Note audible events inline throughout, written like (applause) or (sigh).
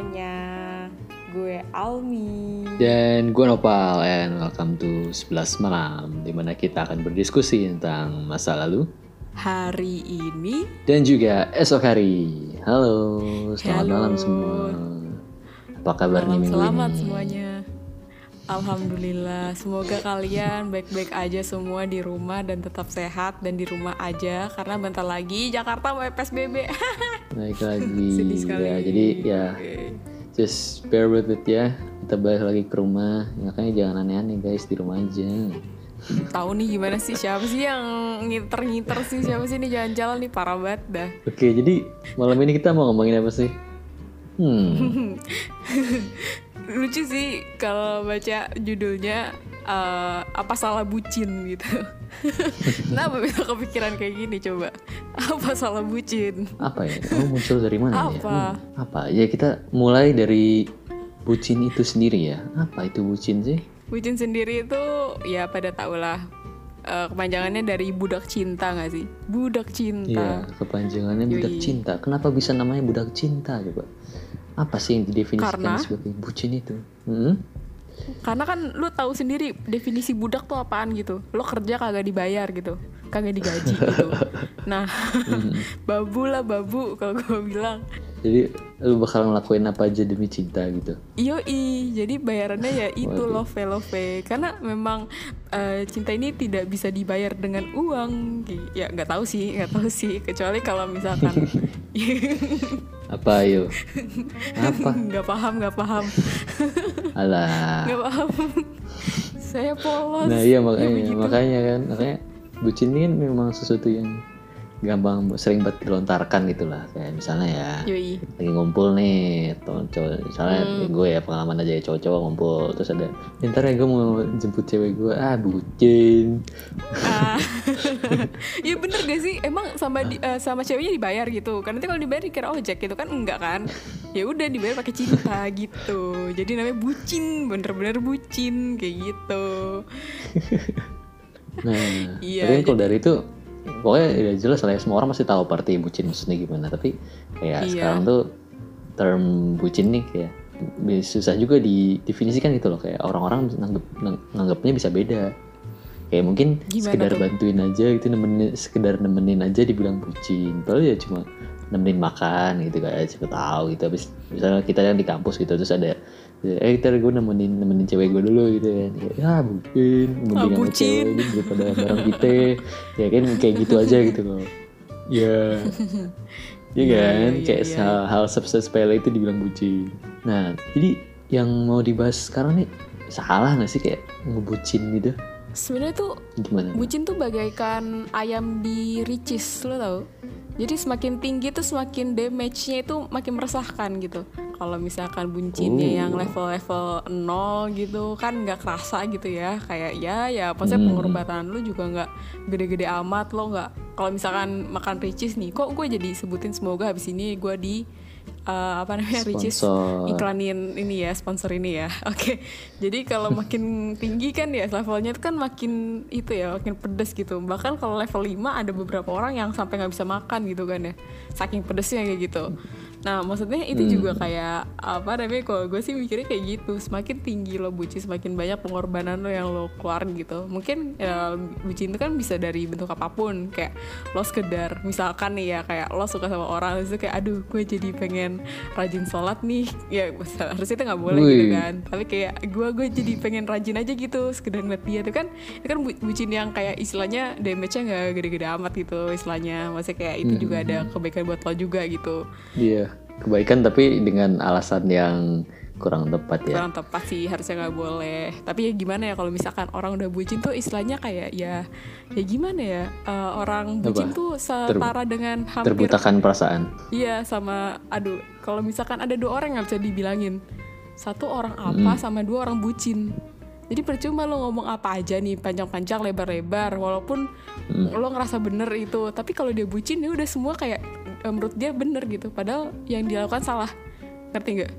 semuanya. Gue Almi. Dan gue Nopal and welcome to 11 malam Di mana kita akan berdiskusi tentang masa lalu Hari ini Dan juga esok hari Halo, selamat Halo. malam semua Apa kabar nih minggu selamat ini? semuanya. Alhamdulillah, semoga kalian baik-baik aja semua di rumah dan tetap sehat dan di rumah aja karena bentar lagi Jakarta mau PSBB. (laughs) Naik lagi. (laughs) Ya Jadi ya Oke. just bear with it ya. Kita balik lagi ke rumah. Makanya jangan aneh-aneh guys di rumah aja. Tahu nih gimana sih siapa sih yang ngiter-ngiter sih? (laughs) Siapa sih nih jalan-jalan nih? Parah banget dah. Oke jadi malam ini kita mau ngomongin apa sih? Hmm, (laughs) lucu sih kalau baca judulnya eh, apa salah bucin gitu. (laughs) Kenapa bisa kepikiran kayak gini coba? Apa salah bucin? apa ya? Oh muncul dari mana ya? Apa? Hmm, apa? Ya kita mulai dari bucin itu sendiri ya. Apa itu bucin sih? Bucin sendiri itu ya pada tau lah eh, kepanjangannya dari budak cinta gak sih? Budak cinta. Iya, kepanjangannya budak Yoi. cinta. Kenapa bisa namanya budak cinta coba? Apa sih yang didefinisikan Karena- sebagai bucin itu? Hmm? Karena kan lu tahu sendiri definisi budak tuh apaan gitu. Lo kerja kagak dibayar gitu, kagak digaji gitu. (laughs) Nah, (laughs) babu lah babu kalau gue bilang. Jadi lu bakal ngelakuin apa aja demi cinta gitu. Yoi, jadi bayarannya ya itu love love karena memang eh, cinta ini tidak bisa dibayar dengan uang. Ya nggak tahu sih, nggak tahu sih. Kecuali kalau misalkan (laughs) Apa ayo? (laughs) apa? nggak paham, nggak paham, Alah. nggak paham. Saya polos. Nah iya Ya makanya, begitu. makanya kan, makanya bucin ini kan memang sesuatu yang gampang sering banget dilontarkan gitu lah. Kayak misalnya ya, Yoi. lagi ngumpul nih cowok misalnya Hmm. gue ya pengalaman aja ya cowok-cowok ngumpul terus ada "Ya, ntar ya gue mau jemput cewek gue. Ah bucin. Ah. (laughs) ya bener gak sih? Emang sama di- eh, sama ceweknya dibayar gitu. Kan nanti kalau dibayar dikira ojek gitu kan? Enggak kan? Ya udah dibayar pakai cinta (laughs) gitu. Jadi namanya bucin bener-bener bucin kayak gitu. Nah Iya, tapi kan kalau dari itu pokoknya udah jelas lah ya semua orang pasti tahu party bucin maksudnya gimana. Tapi kayak Iya. sekarang tuh term bucin nih kayak susah juga didefinisikan gitu loh. Kayak orang-orang nanggapnya bisa beda. Kayak mungkin Gimana sekedar tuh? bantuin aja gitu nemenin sekedar nemenin aja dibilang bucin. Padahal ya cuma nemenin makan gitu kayak siapa tahu gitu. Habis misalnya kita yang di kampus gitu terus ada eh ntar gue nemenin nemenin cewek gue dulu gitu kan ya bucin mending Ah, sama bucin. cewek ini daripada bareng kita ya kan kayak gitu aja gitu loh ya (laughs) Iya Iya, kan, iya, kayak iya, hal, hal sepele sepele itu dibilang bucin. Nah, jadi yang mau dibahas sekarang nih salah nggak sih kayak ngebucin gitu? sebenarnya tuh Gimana? bucin tuh bagaikan ayam di ricis lo tau jadi semakin tinggi tuh semakin damage-nya itu makin meresahkan gitu kalau misalkan bucinnya Oh. yang level-level 0 gitu kan nggak kerasa gitu ya kayak ya ya maksudnya Hmm. pengorbanan lu juga nggak gede-gede amat lo nggak kalau misalkan makan ricis nih kok gue jadi sebutin semoga habis ini gue di eh, apa namanya Sponsor. iklanin ini ya sponsor ini ya. (laughs) Oke. Jadi kalau makin tinggi kan ya levelnya itu kan makin itu ya makin pedes gitu. Bahkan kalau level 5 ada beberapa orang yang sampai nggak bisa makan gitu kan ya. Saking pedesnya kayak gitu nah maksudnya itu Hmm. juga kayak apa namanya kalau gue sih mikirnya kayak gitu. Semakin tinggi lo bucin semakin banyak pengorbanan lo yang lo keluarin gitu. Mungkin ya, bucin itu kan bisa dari bentuk apa pun. Kayak lo sekedar misalkan nih ya kayak lo suka sama orang itu kayak aduh gue jadi pengen rajin sholat nih. Ya harusnya itu nggak boleh gitu Wih. kan. Tapi kayak gue gue jadi pengen rajin aja gitu sekedar ngeliat dia. Itu kan itu kan bu- bucin yang kayak istilahnya damage-nya nggak gede-gede amat gitu istilahnya. Maksudnya kayak itu juga ada kebaikan buat lo juga gitu. Iya, kebaikan tapi dengan alasan yang kurang tepat ya. kurang tepat sih harusnya nggak boleh tapi ya gimana ya kalau misalkan orang udah bucin tuh istilahnya kayak ya ya gimana ya eh, orang bucin Apa? tuh setara dengan hampir Terbutakan perasaan. iya sama aduh kalau misalkan ada dua orang nggak bisa dibilangin satu orang apa sama dua orang bucin jadi percuma lo ngomong apa aja nih panjang-panjang lebar-lebar walaupun lo ngerasa bener itu tapi kalau dia bucin ya udah semua kayak eh, menurut dia bener gitu. Padahal yang dilakukan salah. Ngerti nggak?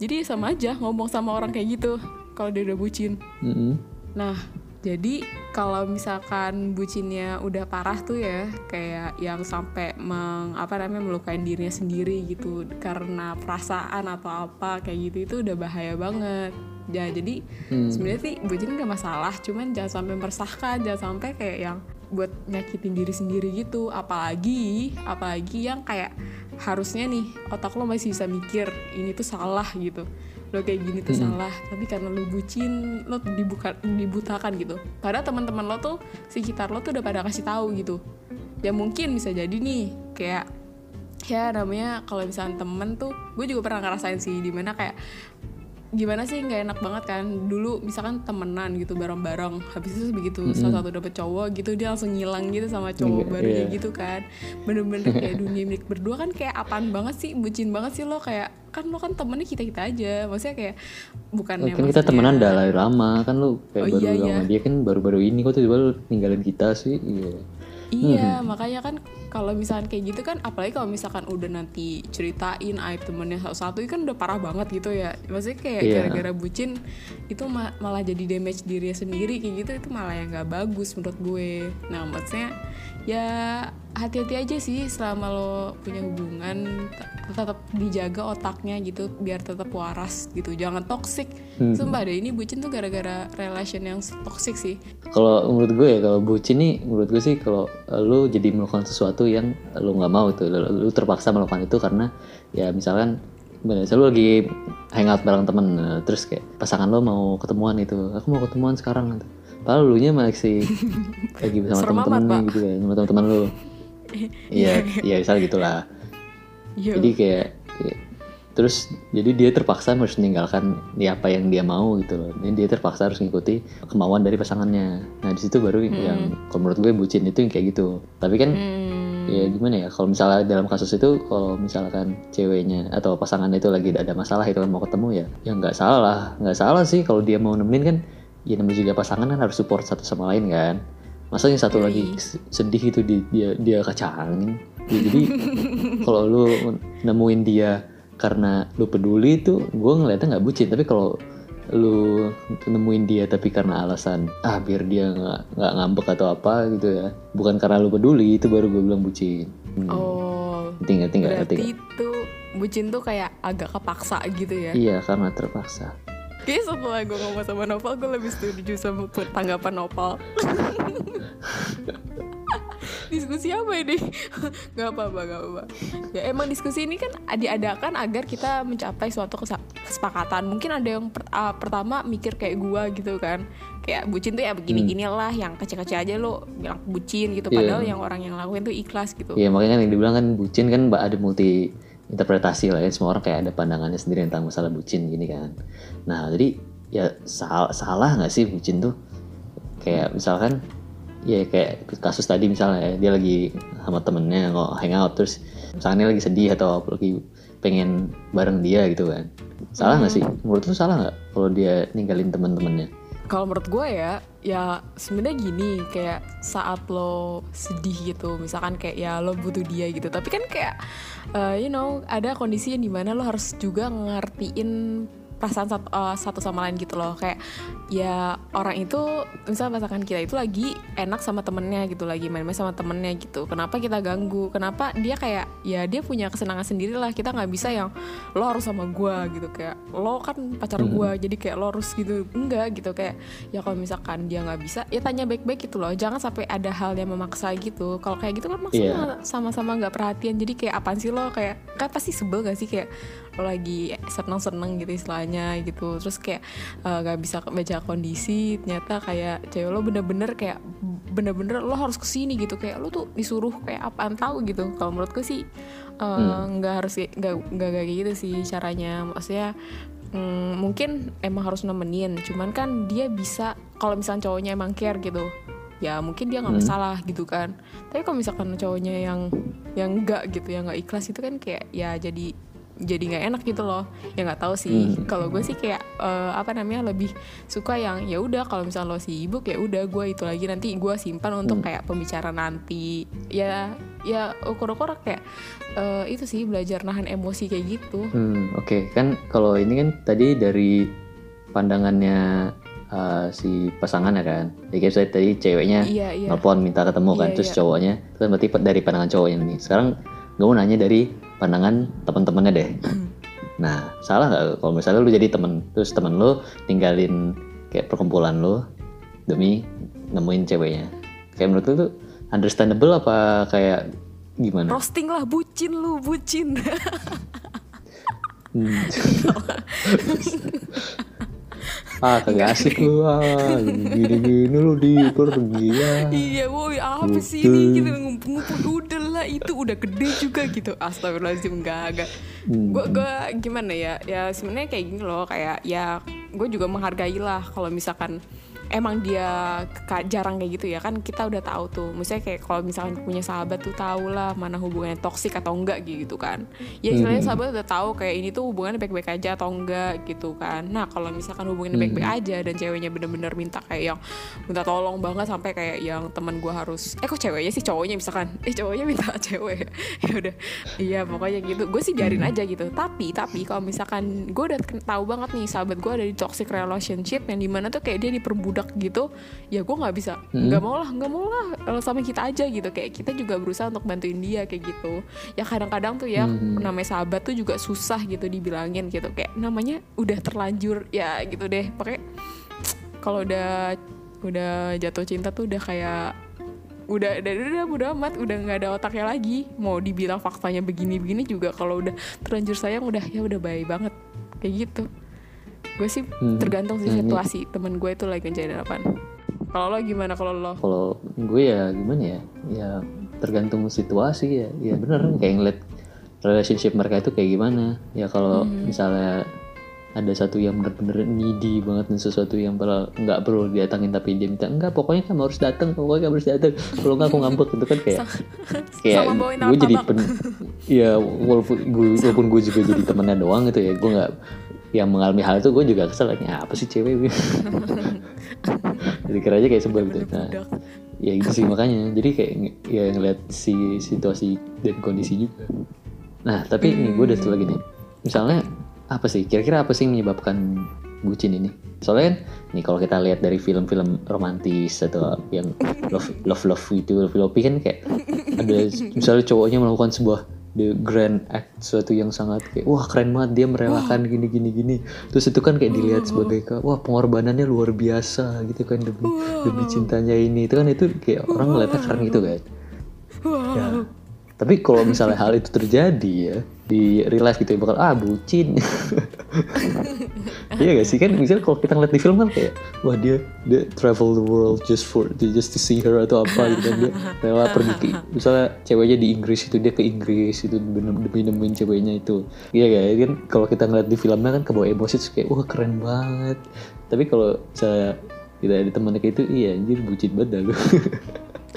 Jadi sama aja ngomong sama orang kayak gitu kalau dia udah bucin. Mm-mm. nah Jadi kalau misalkan bucinnya udah parah tuh ya, kayak yang sampai meng, apa namanya melukain dirinya sendiri gitu karena perasaan atau apa kayak gitu itu udah bahaya banget. Ya jadi sebenarnya sih bucin gak masalah, cuman jangan sampai meresahkan, jangan sampai kayak yang buat nyakitin diri sendiri gitu. Apalagi apalagi yang kayak harusnya nih otak lo masih bisa mikir ini tuh salah gitu. Lo kayak gini tuh salah tapi karena lo bucin lo dibuka dibutakan gitu. Padahal teman-teman lo tuh sekitar lo tuh udah pada kasih tahu gitu. Ya mungkin bisa jadi nih kayak ya namanya kalau misalnya temen tuh gue juga pernah ngerasain sih di mana kayak gimana sih nggak enak banget kan? Dulu misalkan temenan gitu bareng-bareng habis itu begitu salah satu dapet cowok gitu dia langsung ngilang gitu sama cowok Iya, barunya iya. gitu kan. Bener-bener kayak (laughs) dunia milik berdua kan kayak apaan banget sih bucin banget sih lo kayak kan lo kan temennya kita kita aja. Maksudnya kayak bukan kan kita temenan udah lama kan lu kayak Oh, baru iya, iya. dia kan baru-baru ini kok tiba-tiba lu ninggalin kita sih? Iya Iya, makanya kan kalau misalkan kayak gitu kan apalagi kalau misalkan udah nanti ceritain aib temennya satu-satu itu kan udah parah banget gitu ya. Maksudnya kayak Iya. gara-gara bucin itu ma- malah jadi damage dirinya sendiri kayak gitu itu malah yang nggak bagus menurut gue. Nah, maksudnya ya hati-hati aja sih selama lo punya hubungan tetap dijaga otaknya gitu biar tetap waras gitu. Jangan toxic. Sumpah deh ini bucin tuh gara-gara relation yang toxic sih. kalau menurut gue ya kalau bucin nih menurut gue sih kalau lu jadi melakukan sesuatu yang lu nggak mau tuh lu, lu terpaksa melakukan itu karena ya misalkan bener, lu lagi hangout bareng temen nah, terus kayak pasangan lo mau ketemuan itu aku mau ketemuan sekarang gitu. padahal lu nya masih (laughs) lagi sama Serem amat, temen-temen gitu ya sama temen-temen lu iya iya. misal gitulah. Yo. jadi kayak ya, terus jadi dia terpaksa harus meninggalkan ya apa yang dia mau gitu loh. Jadi dia terpaksa harus mengikuti kemauan dari pasangannya. Nah di situ baru yang kalau menurut gue bucin itu yang kayak gitu. Tapi kan Hmm. ya gimana ya kalau misalnya dalam kasus itu kalau misalkan ceweknya atau pasangannya itu lagi ada masalah itu kan mau ketemu ya ya nggak salah. Nggak salah sih kalau dia mau nemenin kan ya namanya juga pasangan kan harus support satu sama lain kan masa yang satu lagi sedih itu di, dia dia kacangin Ya, jadi (laughs) kalau lu nemuin dia karena lu peduli itu gue ngeliatnya nggak bucin tapi kalau lu nemuin dia tapi karena alasan ah biar dia nggak nggak ngambek atau apa gitu ya bukan karena lu peduli itu baru gue bilang bucin Hmm. Oh, ngerti berarti nggak? itu bucin tuh kayak agak kepaksa gitu ya. iya karena terpaksa Kayaknya setelah gue ngomong sama Noval, gue lebih setuju sama tanggapan Noval. (laughs) diskusi apa ini? (laughs) gak apa-apa, gak apa-apa. Ya emang diskusi ini kan diadakan agar kita mencapai suatu kesepakatan. Mungkin ada yang per- ah, pertama mikir kayak gua gitu kan. Kayak bucin tuh ya begini-gini lah, yang kecil-kecil aja lo bilang bucin gitu. Iya. Padahal yang orang yang lakuin tuh ikhlas gitu. Iya makanya kan yang dibilang kan bucin kan mbak ada multi interpretasi lah ya. Semua orang kayak ada pandangannya sendiri tentang masalah bucin gini kan. Nah jadi ya sal- salah nggak sih bucin tuh? Kayak misalkan ya kayak kasus tadi misalnya ya, dia lagi sama temennya nggak hangout terus misalnya dia lagi sedih atau lagi pengen bareng dia gitu kan. Salah nggak sih? Menurut lu salah nggak kalau dia ninggalin teman-temannya Kalau menurut gue ya, ya sebenarnya gini kayak saat lo sedih gitu, misalkan kayak ya lo butuh dia gitu. Tapi kan kayak, uh, you know, ada kondisi yang di mana lo harus juga ngertiin perasaan satu, uh, satu sama lain gitu loh. Kayak ya orang itu, misalnya pasangan kita itu lagi enak sama temennya gitu, lagi main-main sama temennya gitu. Kenapa kita ganggu? Kenapa dia kayak ya dia punya kesenangan sendiri lah. Kita nggak bisa yang lo harus sama gue gitu. Kayak lo kan pacar gue jadi kayak lo harus gitu. Enggak gitu. Kayak ya kalau misalkan dia nggak bisa ya tanya baik-baik gitu loh. Jangan sampai ada hal yang memaksa gitu. Kalau kayak gitu kan maksudnya sama-sama nggak perhatian. Jadi kayak apaan sih lo? Kayak kan pasti sebel gak sih? Kayak lo lagi seneng-seneng gitu istilahnya gitu. Terus kayak eh, nggak bisa baca kondisi ternyata kayak cewek lo bener-bener kayak bener-bener lo harus ke sini gitu. Kayak lo tuh disuruh kayak apaan tahu gitu. Kalau menurutku sih eh, nggak harus nggak nggak kayak gitu sih caranya. Maksudnya mm, mungkin emang harus nemenin. Cuman kan dia bisa kalau misalnya cowoknya emang care gitu ya mungkin dia nggak masalah gitu kan. Tapi kalau misalkan cowoknya yang yang enggak gitu yang nggak ikhlas itu kan kayak ya jadi jadi nggak enak gitu loh. Ya nggak tahu sih. Kalau gue sih kayak eh, apa namanya lebih suka yang ya udah kalau misalnya lo sibuk ya udah gue itu lagi nanti gue simpan untuk kayak pembicaraan nanti. Ya ya ukur-ukur kayak eh, itu sih belajar nahan emosi kayak gitu. Hmm, oke. Kan kalau ini kan tadi dari pandangannya uh, si pasangannya kan? Ya kayak saya tadi ceweknya Iya, iya. nelpon minta ketemu kan Iya, terus iya. cowoknya itu kan berarti dari pandangan cowoknya nih. Sekarang gue mau nanya dari pandangan teman-temannya deh (clears throat) nah salah nggak kalau misalnya lu jadi temen terus temen lu tinggalin kayak perkumpulan lu demi nemuin ceweknya kayak menurut lu tuh understandable apa kayak gimana Roasting lah, bucin lu, bucin. (laughs) Hmm. (laughs) (laughs) ah kagak asik lu ah gini-gini lu di pergi ya iya, woi apa sih Betul. ini gitu ngumpul-ngumpul udah lah itu udah gede juga gitu. Astagfirullahaladzim enggak enggak. Hmm. Gue gue gimana ya? Ya sebenarnya kayak gini loh, kayak ya gue juga menghargai lah kalau misalkan emang dia jarang kayak gitu ya kan kita udah tahu tuh. Misalnya kayak kalau misalkan punya sahabat tuh tahu lah mana hubungannya toksik atau enggak gitu kan. Ya istilahnya sahabat udah tahu kayak ini tuh hubungannya baik-baik aja atau enggak gitu kan. Nah kalau misalkan hubungannya baik-baik aja dan ceweknya bener-bener minta kayak yang minta tolong banget sampai kayak yang teman gue harus eh kok ceweknya sih cowoknya misalkan? Eh cowoknya minta (laughs) cewek. Ya udah. Iya pokoknya gitu. Gue sih biarin aja gitu. Tapi tapi kalau misalkan gue udah tahu banget nih sahabat gue ada di toxic relationship yang di mana tuh kayak dia diperbudak gitu ya gue nggak bisa. Nggak mau lah nggak mau lah kalau sama kita aja gitu. Kayak kita juga berusaha untuk bantuin dia kayak gitu. Ya kadang-kadang tuh ya namanya sahabat tuh juga susah gitu dibilangin gitu. Kayak namanya udah terlanjur ya gitu deh. Pakai kalau udah udah jatuh cinta tuh udah kayak udah udah udah udah amat. Udah nggak ada otaknya lagi. Mau dibilang faktanya begini begini juga kalau udah terlanjur sayang udah ya udah baik banget. Kayak gitu gue sih Hmm. tergantung sih Hmm. situasi temen gue tuh lagi ngejadiin apaan kalau lo gimana? Kalau lo? Kalau gue ya gimana ya? Ya tergantung situasi ya. Ya bener kayak ngeliat relationship mereka itu kayak gimana. Ya kalau misalnya ada satu yang bener-bener needy banget dan sesuatu yang padahal nggak perlu didatangin tapi dia minta enggak pokoknya kamu harus datang pokoknya kamu harus datang kalau nggak aku ngambek itu kan kayak kayak gue jadi pen ya walaupun gue walaupun gue juga jadi temennya doang gitu ya gue nggak yang mengalami hal itu gue juga kesel ya apa sih cewek? (laughs) Jadi aja kayak sebel gitu. Nah ya gitu sih makanya. Jadi kayak ya ngeliat si situasi dan kondisi juga. Nah tapi nih gue udah satu lagi nih. Misalnya apa sih? Kira-kira apa sih yang menyebabkan bucin ini? Soalnya kan nih kalau kita lihat dari film-film romantis atau yang love love love itu love love kan kayak ada misalnya cowoknya melakukan sebuah the grand act suatu yang sangat kayak wah keren banget dia merelakan gini gini gini terus itu kan kayak dilihat sebagai kayak, wah pengorbanannya luar biasa gitu kan demi demi cintanya ini. Itu kan itu kayak orang ngeliatnya keren gitu kan ya. tapi kalau misalnya hal itu terjadi ya di real life gitu ya bakal ah bucin (laughs) iya gak sih? Kan misalnya kalau kita ngeliat di film kan kayak wah dia dia travel the world just for just to see her atau apa gitu kan. Dia (laughs) rela pergi ke misalnya ceweknya di Inggris itu dia ke Inggris itu demi nemuin ceweknya itu. Iya gak kan? Kalau kita ngeliat di filmnya kan kebawa emosi terus kayak wah keren banget. Tapi kalau saya kita ada temannya kayak itu iya anjir bucin banget dah lu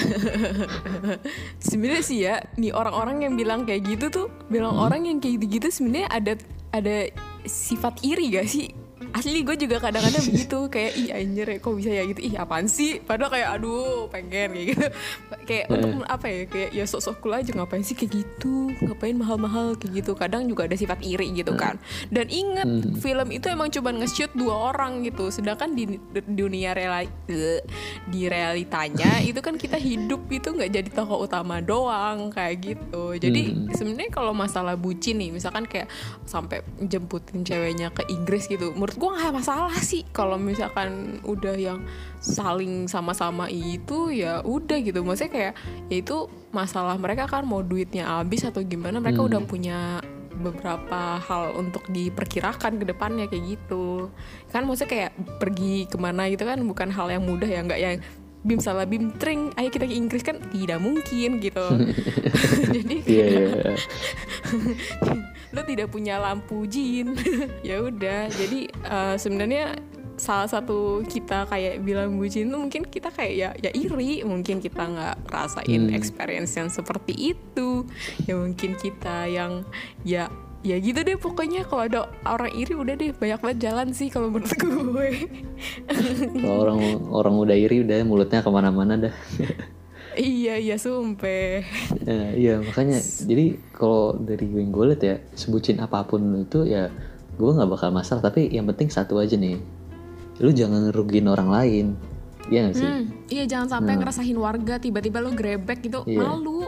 (laughs) sebenarnya sih ya nih orang-orang yang bilang kayak gitu tuh bilang Hmm. orang yang kayak gitu sebenarnya ada ada sifat iri gak sih asli gue juga kadang-kadang (laughs) begitu kayak ih anjir ya kok bisa ya? Gitu. Ih apaan sih? Padahal kayak aduh pengen kayak gitu. (laughs) Kayak Hmm. untuk apa ya kayak ya sok-sok cool aja ngapain sih? Kayak gitu. Ngapain mahal-mahal? Kayak gitu. Kadang juga ada sifat iri gitu Hmm. kan. Dan inget film itu emang cuma nge-shoot dua orang gitu. Sedangkan di, di dunia rela, di realitanya (laughs) itu kan kita hidup itu nggak jadi tokoh utama doang kayak gitu. Jadi Hmm. sebenarnya kalau masalah bucin nih misalkan kayak sampai jemputin ceweknya ke Inggris gitu menurut gua nggak masalah sih. Kalau misalkan udah yang saling sama-sama itu ya udah gitu. Maksudnya kayak ya itu masalah mereka kan mau duitnya habis atau gimana mereka udah punya beberapa hal untuk diperkirakan ke depannya kayak gitu. Kan maksudnya kayak pergi ke mana gitu kan bukan hal yang mudah ya nggak yang bim salah bim tring ayo kita ke Inggris kan tidak mungkin gitu. (laughs) (laughs) Jadi iya kayak iya (laughs) lo tidak punya lampu jin. (laughs) Ya udah jadi eh, sebenarnya salah satu kita kayak bilang bucin tuh mungkin kita kayak ya ya iri. Mungkin kita nggak rasain Hmm. experience yang seperti itu. Ya mungkin kita yang ya ya gitu deh pokoknya. Kalau ada orang iri udah deh. Banyak banget jalan sih kalau menurut gue. Kalau orang orang udah iri udah mulutnya ke mana-mana dah. (laughs) iya iya sumpah. Ya, iya makanya. Jadi kalau dari gue yang gue liat ya sebutin apa pun itu ya gue nggak bakal masalah. Tapi yang penting satu aja nih. Lu jangan rugiin orang lain. Iya gak sih? Hmm, iya jangan sampai ngerasain warga tiba-tiba lo grebek gitu. Iya. malu.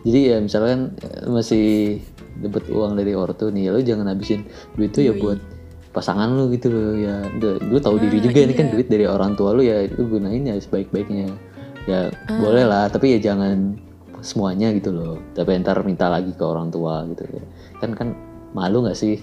jadi ya misalkan eh, masih dapat uang dari ortu nih lu jangan habisin duit tuh ya buat pasangan lu gitu loh ya. Lu tahu diri Nah, juga ini kan iya. duit dari orang tua lu ya itu gunain ya sebaik-baiknya ya Ah. boleh lah tapi ya jangan semuanya gitu loh tapi ntar minta lagi ke orang tua gitu ya kan kan malu nggak sih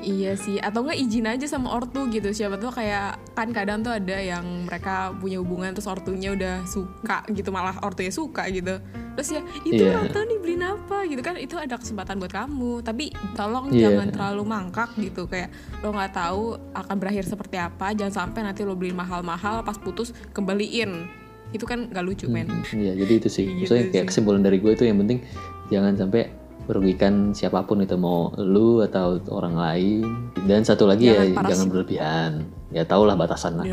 Iya sih, atau enggak izin aja sama ortu gitu. Siapa tuh kayak kan kadang tuh ada yang mereka punya hubungan terus ortunya udah suka gitu, malah ortunya suka gitu. Terus ya itu Iya. ortu nih beliin apa gitu kan itu ada kesempatan buat kamu. Tapi tolong Iya. jangan terlalu mangkak gitu kayak lo nggak tahu akan berakhir seperti apa. Jangan sampai nanti lo beliin mahal-mahal pas putus kembaliin. Itu kan nggak lucu men. Iya jadi itu sih. Gitu maksudnya kayak kesimpulan dari gue itu yang penting jangan sampai merugikan siapa pun itu mau lu atau orang lain. Dan satu lagi Jangan ya jangan berlebihan. Ya tau lah batasan lah.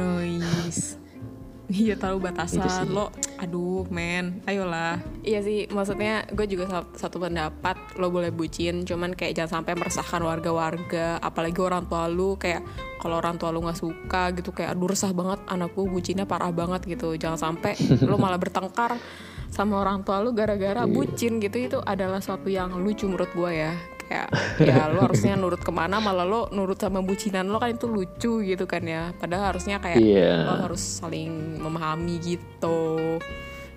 Iya Itu batasan sih. lo, aduh men, ayolah. Iya sih, maksudnya gue juga sa- satu pendapat lo boleh bucin, cuman kayak jangan sampai meresahkan warga-warga, apalagi orang tua lu kayak kalau orang tua lu nggak suka gitu kayak aduh resah banget anakku bucinnya parah banget gitu, jangan sampai lo (laughs) malah bertengkar sama orang tua lu gara-gara Iya. bucin gitu itu adalah suatu yang lucu menurut gue ya kayak ya lo harusnya nurut ke mana malah lo nurut sama bucinan lo kan itu lucu gitu kan ya. Padahal harusnya kayak Iya. lo harus saling memahami gitu.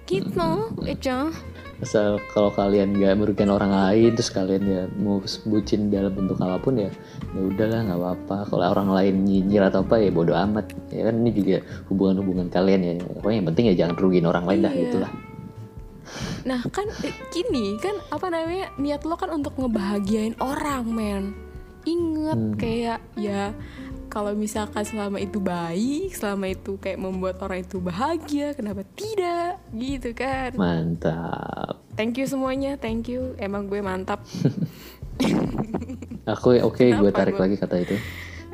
Gitu Eca. Asal kalau kalian nggak merugikan orang lain terus kalian ya mau bucin dalam bentuk apa pun ya ya udahlah nggak apa-apa. Kalau orang lain nyinyir atau apa ya bodo amat. Ya kan ini juga hubungan-hubungan kalian ya. Pokoknya yang penting ya jangan rugiin orang lain dah Iya. gitulah nah kan eh, gini kan apa namanya niat lo kan untuk ngebahagiain orang men. Inget Hmm. kayak ya kalau misalkan selama itu baik selama itu kayak membuat orang itu bahagia kenapa tidak? Gitu kan. Mantap. Thank you semuanya thank you. Emang gue mantap. (laughs) Aku oke gue Kenapa tarik gua? lagi kata itu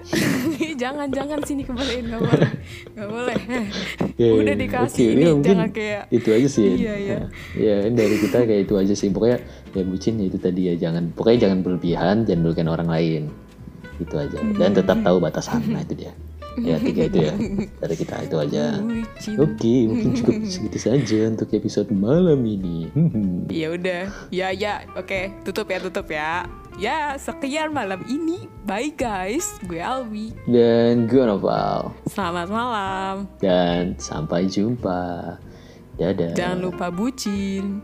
(laughs) jangan jangan sini kembaliin nggak boleh nggak boleh. Oke, (laughs) udah dikasih oke, ini ya jangan kayak itu aja sih. Iya, iya. ya kan dari kita kayak itu aja sih. Pokoknya ya bucin ya itu tadi ya jangan pokoknya jangan berlebihan jangan merugikan orang lain. Itu aja. Dan tetap tahu batasan. Nah itu dia ya tiga itu ya dari kita itu aja oke mungkin cukup segitu saja untuk episode malam ini Ya udah, ya ya, oke, tutup ya, tutup ya. Ya, sekian malam ini. Bye guys, gue Alwi. dan gue Noval Selamat malam. dan sampai jumpa dadah Jangan lupa bucin.